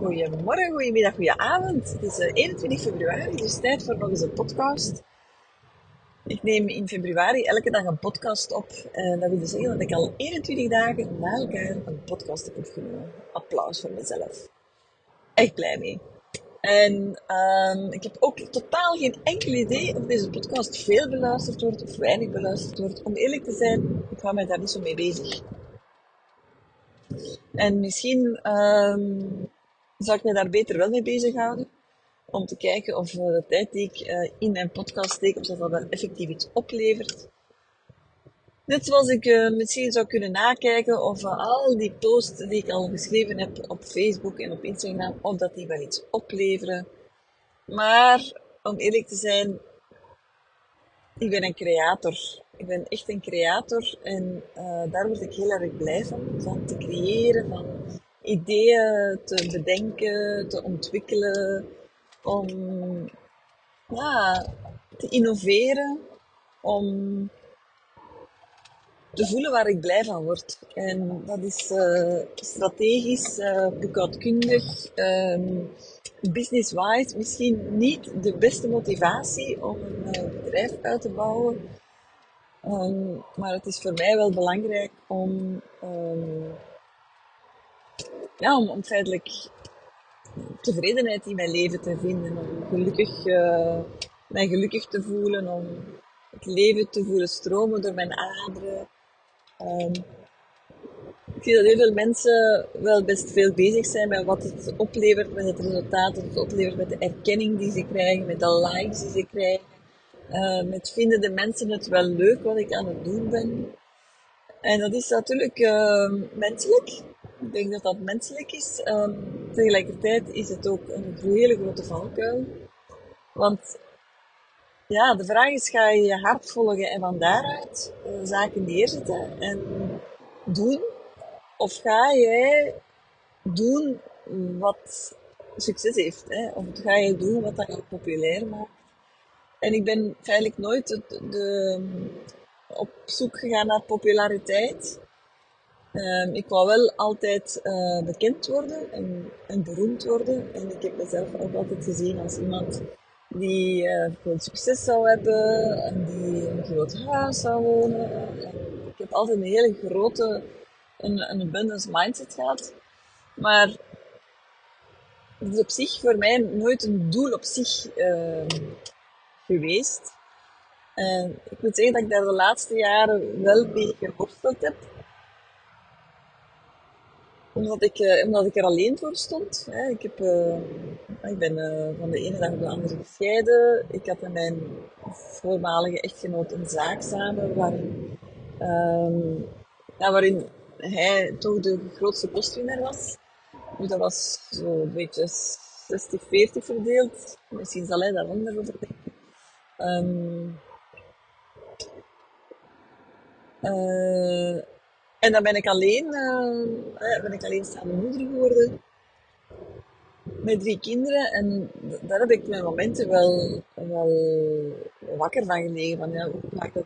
Goedemorgen, goedemiddag, goedenavond. Het is 21 eh, februari, dus tijd voor nog eens een podcast. Ik neem in februari elke dag een podcast op. En dat wil dus zeggen dat ik al 21 dagen na elkaar een podcast heb opgenomen. Applaus voor mezelf. Echt blij mee. En um, ik heb ook totaal geen enkel idee of deze podcast veel beluisterd wordt of weinig beluisterd wordt. Om eerlijk te zijn, ik hou mij daar niet zo mee bezig. En misschien um, zou ik me daar beter wel mee bezighouden. Om te kijken of de tijd die ik uh, in mijn podcast steek, of dat wel effectief iets oplevert. Net zoals ik uh, misschien zou kunnen nakijken of al die posts die ik al geschreven heb op Facebook en op Instagram, of dat die wel iets opleveren. Maar om eerlijk te zijn, ik ben een creator. Ik ben echt een creator en daar word ik heel erg blij van. Van te creëren, van ideeën te bedenken, te ontwikkelen, om ja, te innoveren, om te voelen waar ik blij van word. En dat is uh, strategisch, uh, boekhoudkundig, um, business-wise misschien niet de beste motivatie om een bedrijf uit te bouwen. Um, maar het is voor mij wel belangrijk om, um, ja, om, om feitelijk tevredenheid in mijn leven te vinden. Om gelukkig, uh, mij gelukkig te voelen. Om het leven te voelen stromen door mijn aderen. Um, ik zie dat heel veel mensen wel best veel bezig zijn met wat het oplevert met het resultaat, wat het oplevert met de erkenning die ze krijgen, met de likes die ze krijgen. Uh, met vinden de mensen het wel leuk wat ik aan het doen ben. En dat is natuurlijk uh, menselijk. Ik denk dat dat menselijk is. Um, tegelijkertijd is het ook een hele grote valkuil. Want ja, de vraag is, ga je je hart volgen en van daaruit uh, zaken neerzetten en doen? Of ga jij doen wat succes heeft? Hè? Of ga je doen wat dat populair maakt? En ik ben feitelijk nooit de, op zoek gegaan naar populariteit. Um, ik wou wel altijd uh, bekend worden en, en, beroemd worden. En ik heb mezelf ook altijd gezien als iemand die veel succes zou hebben en die een groot huis zou wonen. En ik heb altijd een hele grote, een, een abundance mindset gehad. Maar het is op zich voor mij nooit een doel op zich uh, geweest. En ik moet zeggen dat ik daar de laatste jaren wel mee geworsteld heb. Omdat ik, uh, omdat ik er alleen voor stond. Hè. Ik, heb, uh, ik ben uh, van de ene dag op de andere gescheiden. Ik had met mijn voormalige echtgenoot een zaak samen waarin, um, ja, waarin hij toch de grootste postwinnaar was. Dus dat was zo een beetje 60-40 verdeeld. Misschien zal hij daar anders over denken. Um, en dan ben ik alleen, uh, ben ik alleenstaande moeder geworden. Met drie kinderen. En daar heb ik mijn momenten wel, wel wakker van gelegen. Van, ja, hoe ik dat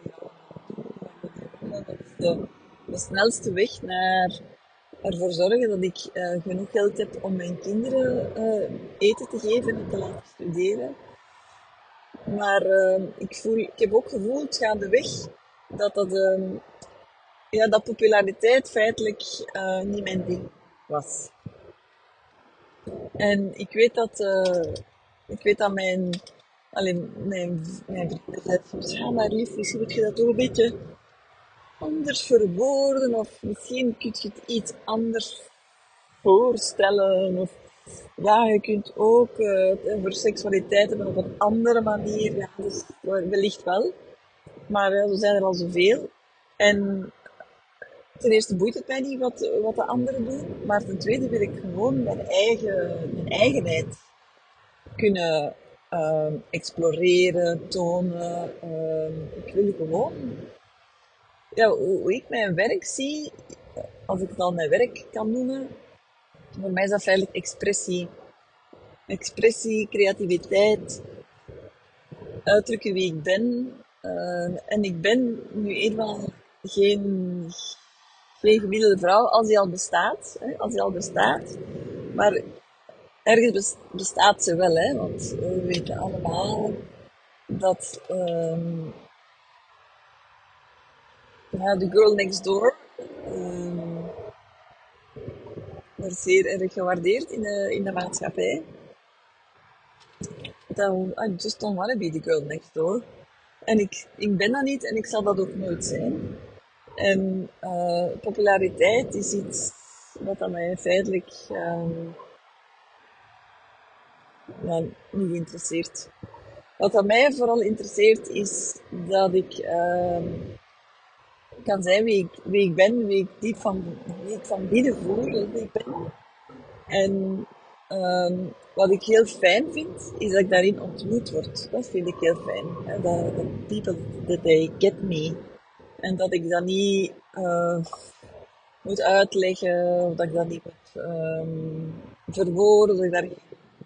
Dat is de, de, snelste weg naar ervoor zorgen dat ik uh, genoeg geld heb om mijn kinderen eten te geven en te laten studeren. Maar ik, voel, ik heb ook gevoeld gaandeweg dat dat, uh, ja, dat populariteit feitelijk uh, niet mijn ding was. En ik weet dat, ik weet dat mijn, alleen mijn, mijn ja maar lief, misschien moet je dat ook een beetje anders verwoorden of misschien kun je het iets anders voorstellen of ja, je kunt ook uh, voor seksualiteit hebben op een andere manier. Ja, dus wellicht wel. Maar uh, er zijn er al zoveel. En ten eerste boeit het mij niet wat, wat de anderen doen. Maar ten tweede wil ik gewoon mijn eigen mijn eigenheid kunnen uh, exploreren, tonen. ik wil gewoon ja, hoe, hoe ik mijn werk zie, als ik het al mijn werk kan noemen, voor mij is dat feitelijk expressie. Expressie, creativiteit, uitdrukken wie ik ben. Uh, en ik ben nu eenmaal geen, geen gemiddelde vrouw als die al bestaat. Hè, als die al bestaat. Maar ergens bestaat ze wel, hè, want we weten allemaal dat um, de girl next door um, zeer erg gewaardeerd in de, in de maatschappij. Dat, I just don't want to be the girl next door. En ik, ik ben dat niet en ik zal dat ook nooit zijn. En uh, populariteit is iets wat aan mij feitelijk ja, niet interesseert. Wat aan mij vooral interesseert is dat ik uh, kan zijn wie ik, wie ik ben, wie ik diep van, wie ik van binnen voel wie ik ben. En uh, wat ik heel fijn vind, is dat ik daarin ontmoet word. Dat vind ik heel fijn. Dat, dat people, that they get me. En dat ik dat niet uh, moet uitleggen, of dat ik dat niet moet um, verwoorden, dat ik daar geen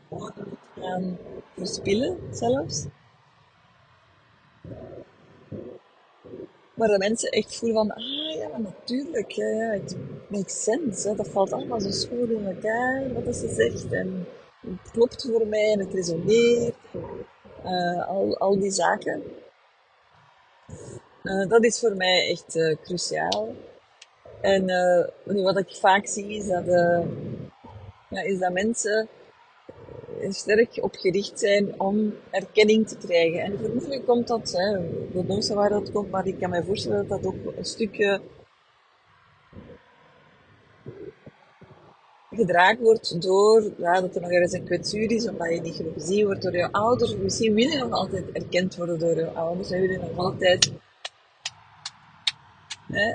moet gaan verspillen zelfs. Maar dat mensen echt voelen van, ah ja, maar natuurlijk, ja, ja, het makes sense. Dat valt allemaal zo schoon in elkaar, wat ze zegt. En het klopt voor mij en het resoneert. Uh, al, al die zaken. Uh, dat is voor mij echt uh, cruciaal. En nu wat ik vaak zie is dat, ja, is dat mensen sterk op gericht zijn om erkenning te krijgen. En vermoedelijk komt dat, hè, weten waar dat komt, maar ik kan me voorstellen dat dat ook een stukje gedragen wordt door ja, dat er nog ergens een kwetsuur is, omdat je niet genoeg gezien wordt door je ouders. Misschien wil je nog altijd erkend worden door je ouders. En wil je nog altijd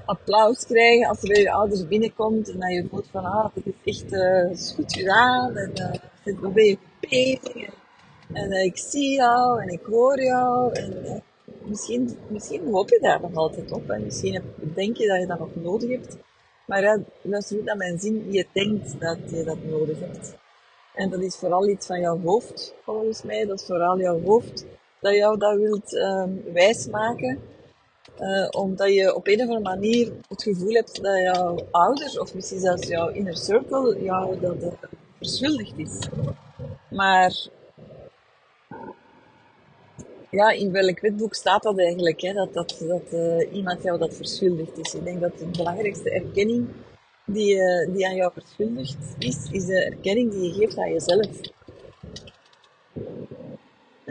applaus krijgen als er bij je ouders binnenkomt en dat je voelt van, ah, dit is echt uh, goed gedaan en uh, wat ben je bezig en, uh, ik zie jou en ik hoor jou en misschien, misschien hoop je daar nog altijd op en misschien denk je dat je dat nog nodig hebt. Maar ja, luister goed naar mijn zin, je denkt dat je dat nodig hebt. En dat is vooral iets van jouw hoofd, volgens mij. Dat is vooral jouw hoofd dat jou dat wilt um, wijsmaken. Uh, omdat je op een of andere manier het gevoel hebt dat jouw ouders, of misschien zelfs jouw inner circle, jou dat verschuldigd is. Maar ja, in welk wetboek staat dat eigenlijk? Hè? Dat, dat, dat uh, iemand jou dat verschuldigd is. Ik denk dat de belangrijkste erkenning die, uh, die aan jou verschuldigd is, is de erkenning die je geeft aan jezelf.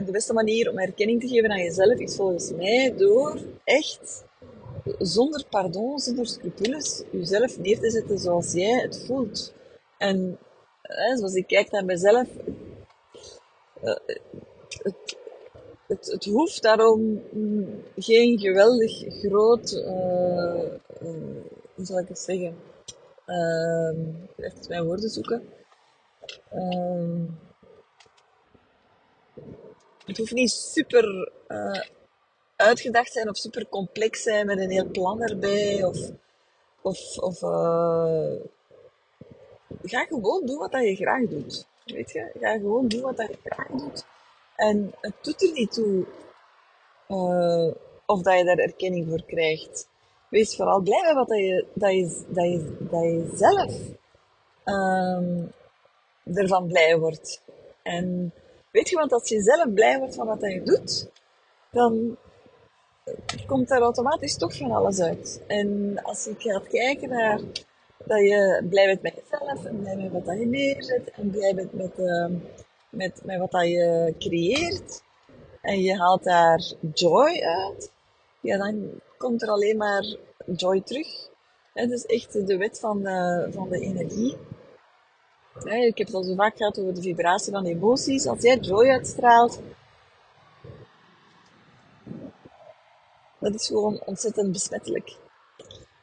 De beste manier om erkenning te geven aan jezelf is volgens mij door echt zonder pardon, zonder scrupules, jezelf neer te zetten zoals jij het voelt. En zoals ik kijk naar mezelf, uh, het, het, hoeft daarom geen geweldig groot, uh, uh, hoe zal ik het zeggen, uh, even mijn woorden zoeken. Het hoeft niet super uh, uitgedacht zijn of super complex zijn met een heel plan erbij. Of, of, of uh, ga gewoon doen wat je graag doet. Weet je? Ga gewoon doen wat je graag doet. En het doet er niet toe uh, of dat je daar erkenning voor krijgt. Wees vooral blij met wat dat je, dat je, dat je, dat je zelf um, ervan blij wordt. En weet je, want als je zelf blij wordt van wat je doet, dan komt er automatisch toch van alles uit. En als ik ga kijken naar dat je blij bent met jezelf en blij met wat je neerzet en blij bent met, uh, met, met wat je creëert en je haalt daar joy uit, ja, dan komt er alleen maar joy terug. Het is echt de wet van van de energie. Ik heb het al zo vaak gehad over de vibratie van emoties. Als jij joy uitstraalt, dat is gewoon ontzettend besmettelijk.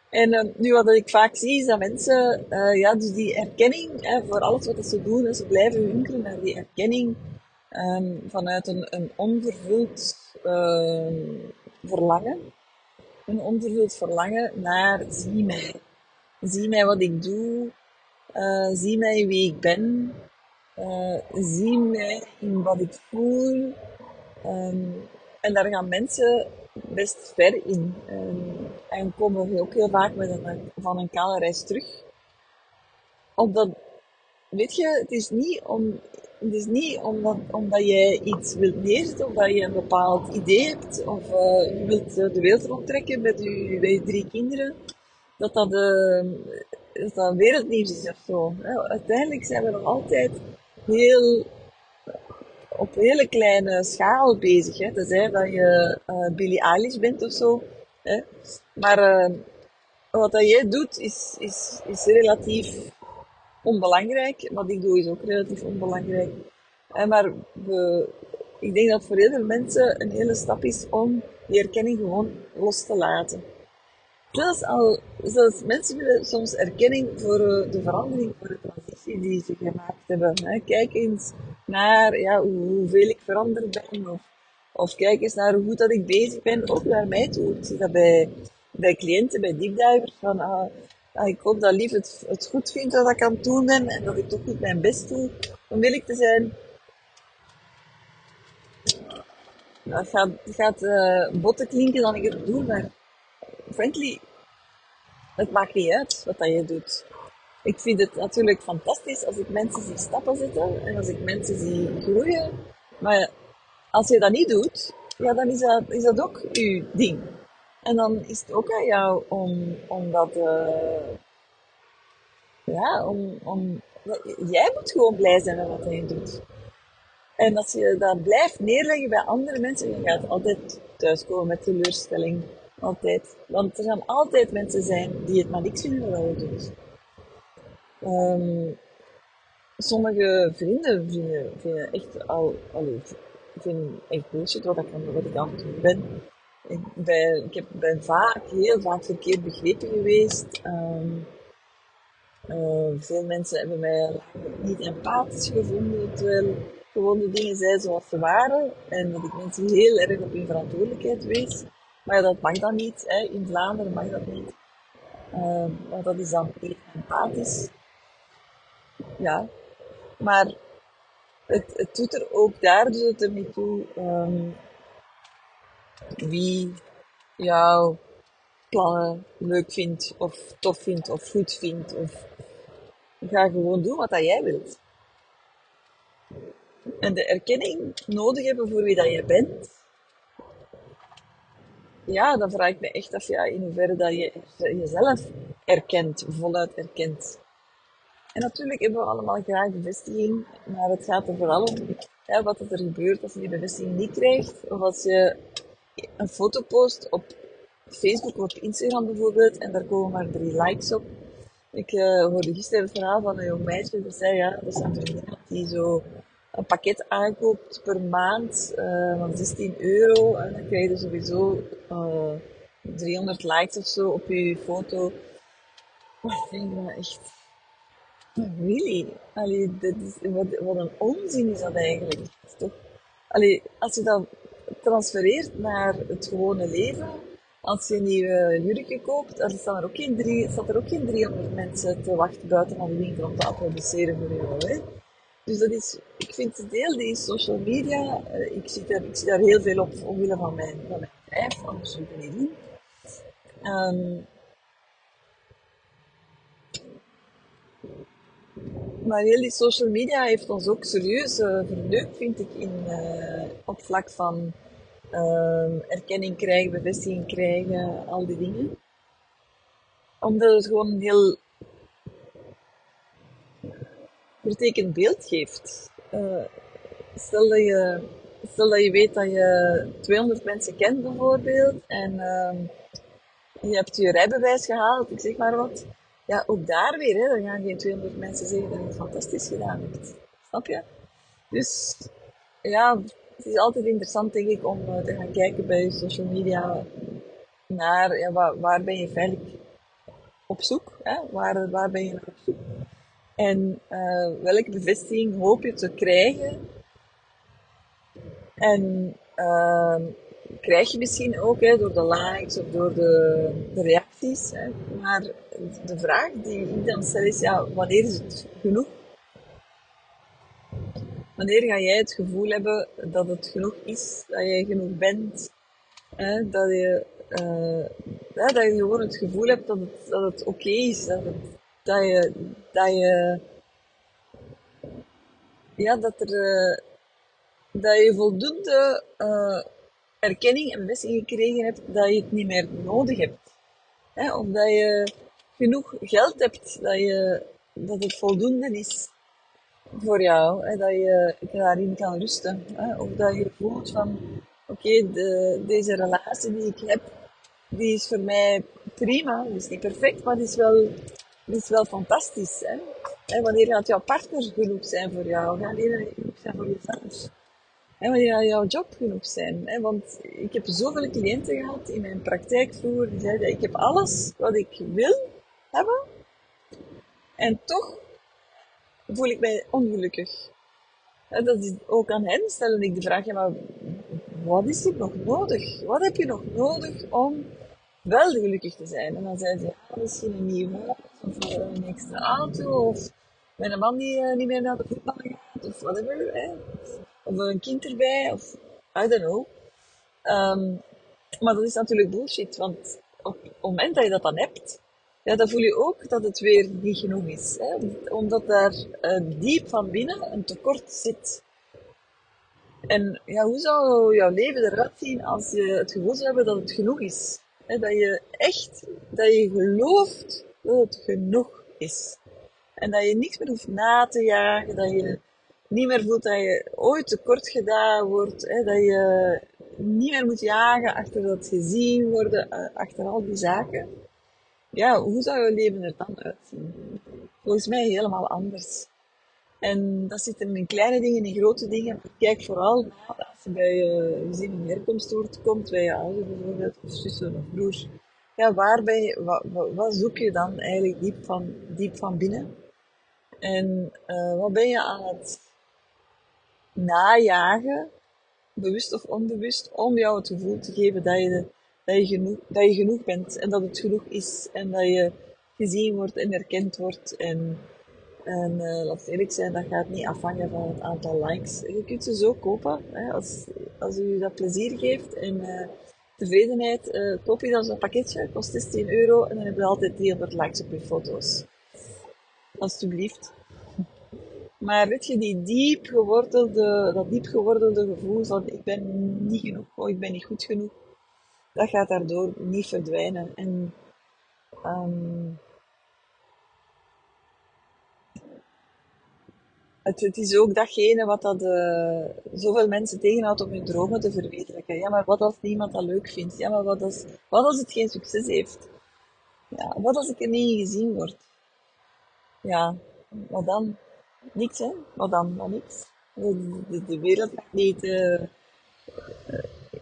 En uh, nu wat ik vaak zie, is dat mensen, uh, ja, dus die erkenning hè, voor alles wat ze doen, ze blijven hunkeren naar die erkenning um, vanuit een, een onvervuld uh, verlangen. Een onvervuld verlangen naar zie mij. Zie mij wat ik doe. Uh, zie mij wie ik ben. zie mij in wat ik voel. Um, en daar gaan mensen best ver in. Um, en komen ook heel vaak met een, van een kale reis terug. Omdat weet je, het is niet, om, het is niet omdat, omdat jij iets wilt neerzetten of dat je een bepaald idee hebt of uh, je wilt de wereld rondtrekken met je, je drie kinderen, dat dat, uh, dat, dat wereldnieuws is of zo. Uiteindelijk zijn we nog altijd heel op hele kleine schaal bezig. Hè. Tenzij dat je uh, Billie Eilish bent of zo. Hè. Maar uh, wat dat jij doet is, is, is relatief onbelangrijk. Wat ik doe is ook relatief onbelangrijk. En maar we, ik denk dat voor heel veel mensen een hele stap is om die erkenning gewoon los te laten. Zelfs, al, zelfs mensen willen soms erkenning voor uh, de verandering, voor de transitie die ze gemaakt hebben. Kijk eens naar ja, hoe, hoeveel ik veranderd ben. Of, of kijk eens naar hoe goed dat ik bezig ben, ook naar mij toe. Ik zie dat bij, bij cliënten, bij deepdivers, van ah, ah, ik hoop dat Lief het, het goed vindt wat ik aan het doen ben en dat ik toch goed mijn best doe om willig te zijn. Dat gaat, gaat uh, botten klinken dan ik het doe, maar frankly, het maakt niet uit wat dat je doet. Ik vind het natuurlijk fantastisch als ik mensen zie stappen zetten en als ik mensen zie groeien. Maar als je dat niet doet, ja, dan is dat, is dat ook je ding. En dan is het ook aan jou om, om dat, uh, ja, om, om, jij moet gewoon blij zijn met wat je doet. En als je dat blijft neerleggen bij andere mensen, dan gaat altijd thuiskomen met teleurstelling. Altijd. Want er gaan altijd mensen zijn die het maar niks vinden wat je doet. Um, sommige vrienden vinden, vinden echt al, allee, vinden echt bullshit wat ik, wat ik aan het ben. Ik, ben, ik heb, ben vaak, heel vaak verkeerd begrepen geweest. Um, uh, veel mensen hebben mij niet empathisch gevonden, terwijl gewoon de dingen zijn zoals ze waren. En dat ik mensen heel erg op hun verantwoordelijkheid wees. Maar dat mag dan niet. Hè. In Vlaanderen mag dat niet. Uh, want dat is dan empathisch. Ja. Maar het, het doet er ook daar dus het er toe um, wie jouw plannen leuk vindt, of tof vindt, of goed vindt. Of ga gewoon doen wat dat jij wilt. En de erkenning nodig hebben voor wie dat je bent, ja, dan vraag ik me echt af ja, in hoeverre dat je jezelf erkent, voluit erkent. En natuurlijk hebben we allemaal graag bevestiging, maar het gaat er vooral om wat er gebeurt als je die bevestiging niet krijgt. Of als je een foto post op Facebook of op Instagram bijvoorbeeld en daar komen maar drie likes op. Ik uh, hoorde gisteren het verhaal van een jong meisje dat zei, ja, dat is een vriendin die zo een pakket aankoopt per maand uh, van 16 euro. En dan krijg je sowieso uh, eh, 300 likes of zo op je foto. Maar ik denk dat echt... Really? Allee, dit is, wat, een onzin is dat eigenlijk. toch... Als je dat transfereert naar het gewone leven, als je een nieuwe jurkje koopt, dan staan er ook geen, staat er ook geen 300 mensen te wachten buiten aan de winkel om te applaudisseren voor jou. Hè? Dus dat is, ik vind het deel die social media, uh, ik, zie daar, ik zie daar heel veel op omwille van mijn, van mijn bedrijf, anders zou ik niet. Um, maar heel die social media heeft ons ook serieus uh, vind ik, in, uh, op vlak van uh, erkenning krijgen, bevestiging krijgen, al die dingen. Omdat het gewoon heel vertekend beeld geeft. Uh, stel, dat je, stel dat je weet dat je 200 mensen kent bijvoorbeeld en uh, je hebt je rijbewijs gehaald, ik zeg maar wat. Ja, ook daar weer, hè, dan gaan geen 200 mensen zeggen dat je het fantastisch gedaan hebt. Snap je? Dus ja, het is altijd interessant denk ik om uh, te gaan kijken bij social media naar ja, waar, waar ben je veilig op zoek? Hè? Waar, waar ben je op zoek? En uh, welke bevestiging hoop je te krijgen? En uh, krijg je misschien ook hè, door de likes of door de, de reacties. Hè. Maar de vraag die ik dan stel is, ja, wanneer is het genoeg? Wanneer ga jij het gevoel hebben dat het genoeg is, dat je genoeg bent, hè, dat, je, uh, dat je gewoon het gevoel hebt dat het, dat het oké is, dat het dat je, dat je ja, dat, er, eh, dat je voldoende uh, erkenning en bevestiging gekregen hebt dat je het niet meer nodig hebt. Hè? Of dat je genoeg geld hebt, dat, je, dat het voldoende is voor jou. Hè? Dat je daarin kan rusten. Of dat je voelt van, oké, de, deze relatie die ik heb, die is voor mij prima. Die is niet perfect, maar die is wel, die is wel fantastisch. Hè? En wanneer gaat jouw partner genoeg zijn voor jou? Wanneer gaat genoeg zijn voor jezelf? En wanneer gaat jouw job genoeg zijn? Hè? Want ik heb zoveel cliënten gehad in mijn praktijk vroeger die zeiden, ik heb alles wat ik wil hebben. En toch voel ik mij ongelukkig. En dat is ook aan hen stellen ik de vraag, maar wat is er nog nodig? Wat heb je nog nodig om wel gelukkig te zijn? En dan zeiden ze, misschien een nieuw huis, of een extra auto, of een man die uh, niet meer naar de voetbal gaat, of whatever. Hè? Of een kind erbij, of I don't know. Um, maar dat is natuurlijk bullshit, want op het moment dat je dat dan hebt, ja, dan voel je ook dat het weer niet genoeg is. Hè? Omdat daar uh, diep van binnen een tekort zit. En ja, hoe zou jouw leven eruit zien als je het gevoel zou hebben dat het genoeg is? Dat je echt, dat je gelooft dat het genoeg is. En dat je niks meer hoeft na te jagen, dat je niet meer voelt dat je ooit tekort gedaan wordt, hè, dat je niet meer moet jagen achter dat gezien worden, eh, achter al die zaken. Ja, hoe zou je leven er dan uitzien? Volgens mij helemaal anders. En dat zit in kleine dingen, in grote dingen. Kijk vooral als je bij je gezin en herkomstoord komt, bij je ouders bijvoorbeeld, of zussen of broers. Ja, waar ben je, wat, wat, zoek je dan eigenlijk diep van, diep van binnen? En uh, wat ben je aan het najagen, bewust of onbewust, om jou het gevoel te geven dat je, dat je, genoeg, dat je genoeg bent en dat het genoeg is en dat je gezien wordt en erkend wordt. En, en uh, laat eerlijk zijn, dat gaat niet afhangen van het aantal likes. Je kunt ze zo kopen, hè, als, als u dat plezier geeft en uh, tevredenheid, uh, koop je dan zo'n pakketje, kost 16 euro en dan heb je altijd 300 likes op je foto's. Alsjeblieft. Maar weet je, die diep gewortelde, dat diep gewordelde gevoel van ik ben niet genoeg, oh, ik ben niet goed genoeg, dat gaat daardoor niet verdwijnen. En um, het, is ook datgene wat dat, uh, zoveel mensen tegenhoudt om hun dromen te verwezenlijken. Ja, maar wat als niemand dat leuk vindt? Ja, maar wat als, wat als het geen succes heeft? Ja, wat als ik er niet gezien word? Ja, wat dan? Niks, hè? Wat dan? Wat niks. De, wereld gaat niet,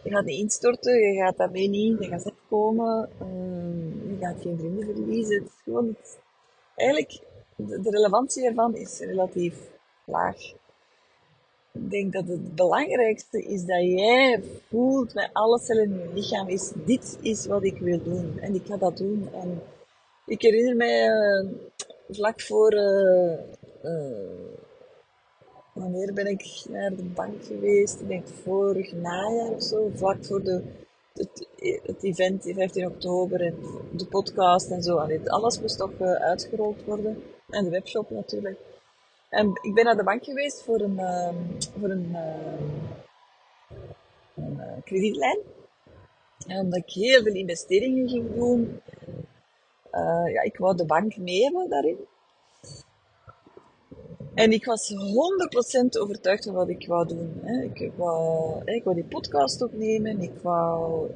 je gaat niet instorten, je gaat daarmee niet, je gaat komen, uh, je gaat geen vrienden verliezen. Het is gewoon, het, eigenlijk, de, relevantie ervan is relatief laag. Ik denk dat het belangrijkste is dat jij voelt met alle cellen in je lichaam is, dit is wat ik wil doen. En ik ga dat doen. En ik herinner mij, uh, vlak voor, uh, wanneer ben ik naar de bank geweest? Ik denk vorig najaar of zo, vlak voor de, het, het event, 15 oktober en de podcast en zo. alles moest toch uitgerold worden. En de webshop natuurlijk. En ik ben naar de bank geweest voor een, uh, voor een, uh, een kredietlijn. En omdat ik heel veel investeringen ging doen. ja, ik wou de bank hebben daarin. En ik was 100% overtuigd van wat ik wou doen. Hè. Ik, wou, ik wou die podcast opnemen, ik wou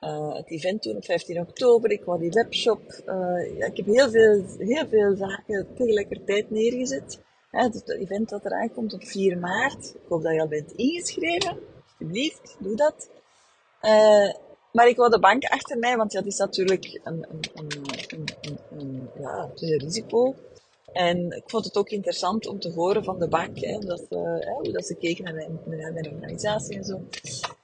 uh, het event doen op 15 oktober, ik wou die webshop. Uh, ja, ik heb heel veel, heel veel zaken tegelijkertijd neergezet. Het event dat eraan komt op 4 maart. Ik hoop dat je al bent ingeschreven. Alsjeblieft, doe dat. Uh, maar ik wou de bank achter mij, want ja, dat is natuurlijk een, een, een, een, ja, een risico. En ik vond het ook interessant om te horen van de bank, hè, hoe dat ze keken naar mijn, naar mijn organisatie en zo.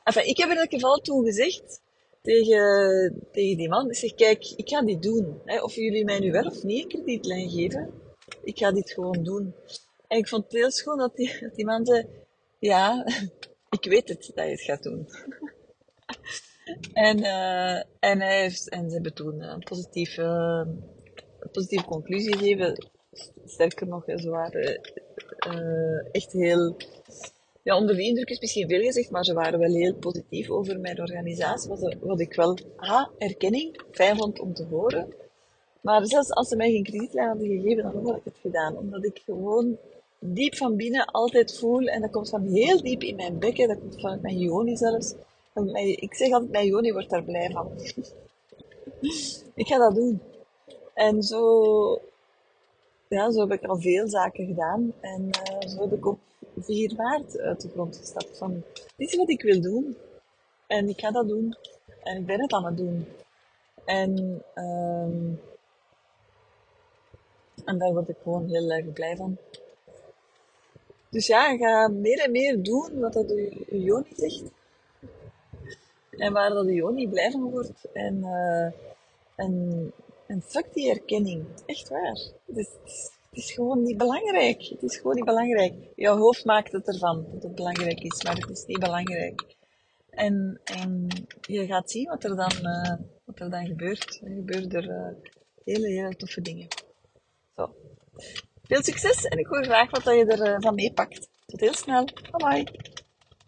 Enfin, ik heb in elk geval toen gezegd tegen, tegen die man, ik zeg, kijk, ik ga dit doen. Hè, of jullie mij nu wel of niet een kredietlijn geven, ik ga dit gewoon doen. En ik vond het heel schoon dat die, dat die man zei, ja, ik weet het dat je het gaat doen. en, uh, en, hij heeft, en ze hebben toen een positieve, positieve conclusie gegeven Sterker nog, ze waren uh, echt heel... Ja, onder de indruk is misschien veel gezegd, maar ze waren wel heel positief over mijn organisatie. Wat, ik wel, ah, erkenning, fijn vond om te horen. Maar zelfs als ze mij geen kredietlijn hadden gegeven, dan had ik het gedaan. Omdat ik gewoon diep van binnen altijd voel, en dat komt van heel diep in mijn bekken, dat komt vanuit mijn joni zelfs. Ik zeg altijd, mijn joni wordt daar blij van. ik ga dat doen. En zo, ja, zo heb ik al veel zaken gedaan. En uh, zo heb ik op 4 maart uit de grond gestapt van, dit is wat ik wil doen. En ik ga dat doen. En ik ben het aan het doen. En, en daar word ik gewoon heel erg blij van. Dus ja, ga meer en meer doen wat dat je Joni zegt. En waar dat de Joni blij van wordt. En, uh, en, en die erkenning. Echt waar. Is, het is gewoon niet belangrijk. Het is gewoon niet belangrijk. Je hoofd maakt het ervan dat het belangrijk is, maar het is niet belangrijk. En, en je gaat zien wat er dan, uh, wat er dan gebeurt. Er gebeuren er uh, hele, hele toffe dingen. Zo. Veel succes en ik hoor graag wat je ervan meepakt. Tot heel snel. Bye bye.